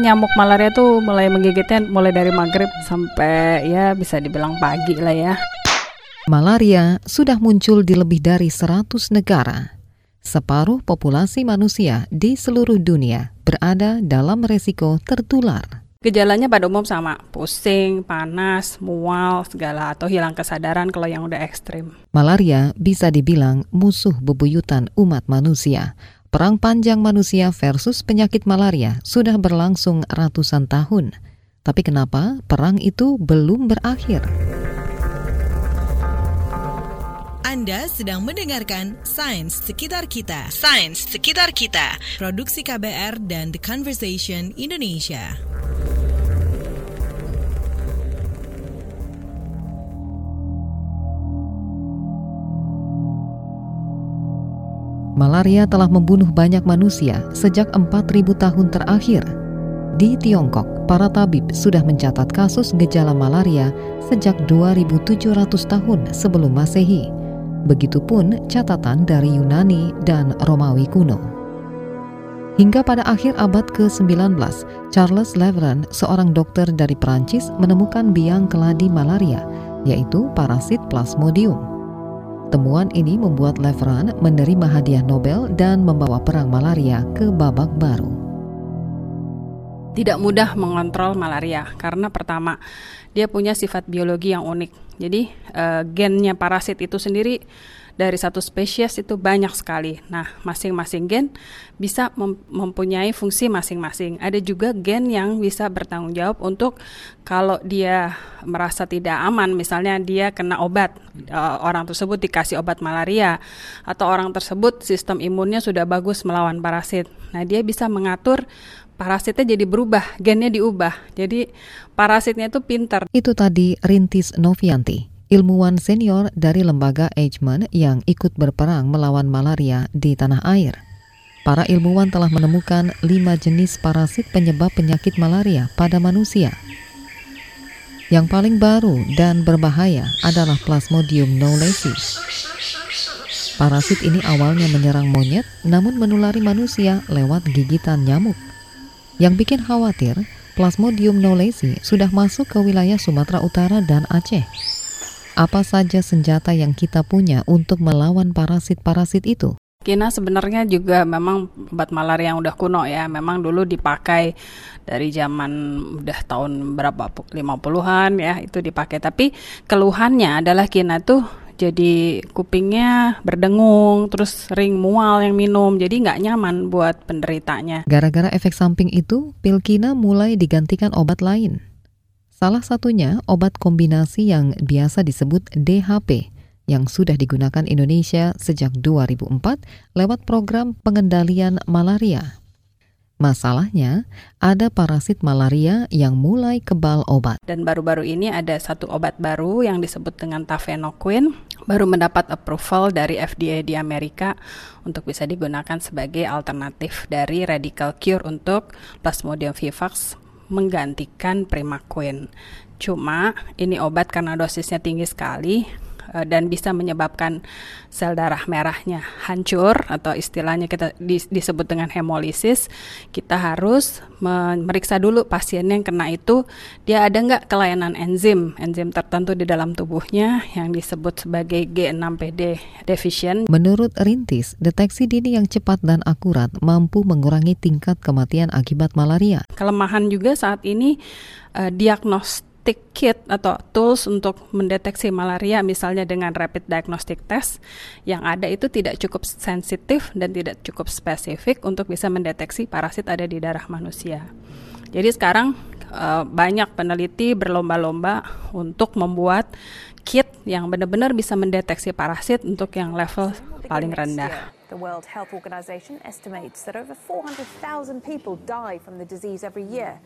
Nyamuk malaria tuh mulai menggigitnya mulai dari maghrib sampai ya bisa dibilang pagi lah ya. Malaria sudah muncul di lebih dari 100 negara. Separuh populasi manusia di seluruh dunia berada dalam resiko tertular. Gejalanya pada umum sama, pusing, panas, mual, segala atau hilang kesadaran kalau yang udah ekstrim. Malaria bisa dibilang musuh bebuyutan umat manusia. Perang panjang manusia versus penyakit malaria sudah berlangsung ratusan tahun. Tapi kenapa perang itu belum berakhir? Anda sedang mendengarkan Sains Sekitar Kita. Sains Sekitar Kita. Produksi KBR dan The Conversation Indonesia. Malaria telah membunuh banyak manusia sejak 4000 tahun terakhir. Di Tiongkok, para tabib sudah mencatat kasus gejala malaria sejak 2700 tahun sebelum Masehi. Begitupun catatan dari Yunani dan Romawi kuno. Hingga pada akhir abad ke-19, Charles Leveran, seorang dokter dari Perancis, menemukan biang keladi malaria, yaitu parasit Plasmodium. Temuan ini membuat Leveran menerima hadiah Nobel dan membawa perang malaria ke babak baru. Tidak mudah mengontrol malaria karena pertama dia punya sifat biologi yang unik. Jadi uh, gennya parasit itu sendiri dari satu spesies itu banyak sekali. Nah, masing-masing gen bisa mem mempunyai fungsi masing-masing. Ada juga gen yang bisa bertanggung jawab untuk kalau dia merasa tidak aman, misalnya dia kena obat, uh, orang tersebut dikasih obat malaria, atau orang tersebut sistem imunnya sudah bagus melawan parasit. Nah, dia bisa mengatur parasitnya jadi berubah, gennya diubah. Jadi parasitnya itu pintar. Itu tadi Rintis Novianti ilmuwan senior dari lembaga Eichmann yang ikut berperang melawan malaria di tanah air. Para ilmuwan telah menemukan lima jenis parasit penyebab penyakit malaria pada manusia. Yang paling baru dan berbahaya adalah Plasmodium knowlesi. Parasit ini awalnya menyerang monyet, namun menulari manusia lewat gigitan nyamuk. Yang bikin khawatir, Plasmodium knowlesi sudah masuk ke wilayah Sumatera Utara dan Aceh apa saja senjata yang kita punya untuk melawan parasit-parasit itu? Kina sebenarnya juga memang obat malaria yang udah kuno ya. Memang dulu dipakai dari zaman udah tahun berapa 50-an ya itu dipakai. Tapi keluhannya adalah kina tuh jadi kupingnya berdengung, terus sering mual yang minum, jadi nggak nyaman buat penderitanya. Gara-gara efek samping itu, pil kina mulai digantikan obat lain. Salah satunya obat kombinasi yang biasa disebut DHP yang sudah digunakan Indonesia sejak 2004 lewat program pengendalian malaria. Masalahnya, ada parasit malaria yang mulai kebal obat. Dan baru-baru ini ada satu obat baru yang disebut dengan tafenoquine, baru mendapat approval dari FDA di Amerika untuk bisa digunakan sebagai alternatif dari radical cure untuk Plasmodium vivax menggantikan Primaquine. Cuma ini obat karena dosisnya tinggi sekali Eh, dan bisa menyebabkan sel darah merahnya hancur atau istilahnya kita disebut dengan hemolisis, kita harus memeriksa dulu pasien yang kena itu dia ada nggak kelainan enzim, enzim tertentu di dalam tubuhnya yang disebut sebagai G6PD deficient. Menurut Rintis, deteksi dini yang cepat dan akurat mampu mengurangi tingkat kematian akibat malaria. Kelemahan juga saat ini uh, diagnostik diagnostic kit atau tools untuk mendeteksi malaria misalnya dengan rapid diagnostic test yang ada itu tidak cukup sensitif dan tidak cukup spesifik untuk bisa mendeteksi parasit ada di darah manusia. Jadi sekarang uh, banyak peneliti berlomba-lomba untuk membuat kit yang benar-benar bisa mendeteksi parasit untuk yang level paling rendah. The World Health Organization estimates that over 400,000 people die from the disease every year,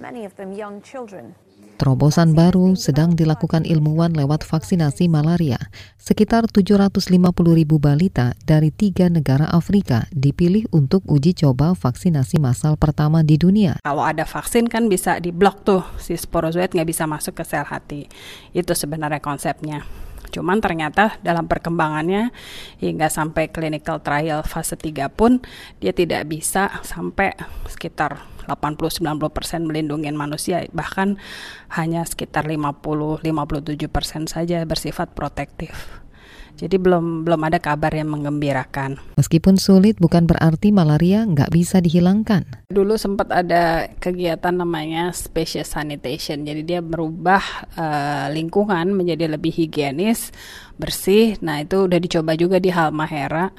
many of them young children. Terobosan baru sedang dilakukan ilmuwan lewat vaksinasi malaria. Sekitar 750 ribu balita dari tiga negara Afrika dipilih untuk uji coba vaksinasi massal pertama di dunia. Kalau ada vaksin kan bisa diblok tuh si sporozoid nggak bisa masuk ke sel hati. Itu sebenarnya konsepnya. Cuman ternyata dalam perkembangannya hingga sampai clinical trial fase 3 pun dia tidak bisa sampai sekitar 80-90% melindungi manusia bahkan hanya sekitar 50-57% saja bersifat protektif. Jadi belum belum ada kabar yang menggembirakan. Meskipun sulit bukan berarti malaria nggak bisa dihilangkan. Dulu sempat ada kegiatan namanya species sanitation. Jadi dia merubah uh, lingkungan menjadi lebih higienis, bersih. Nah itu udah dicoba juga di Halmahera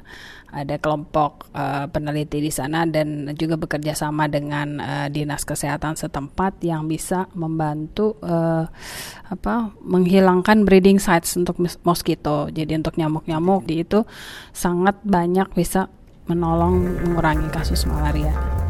ada kelompok uh, peneliti di sana dan juga bekerja sama dengan uh, dinas kesehatan setempat yang bisa membantu uh, apa menghilangkan breeding sites untuk mosquito. Jadi untuk nyamuk-nyamuk di itu sangat banyak bisa menolong mengurangi kasus malaria.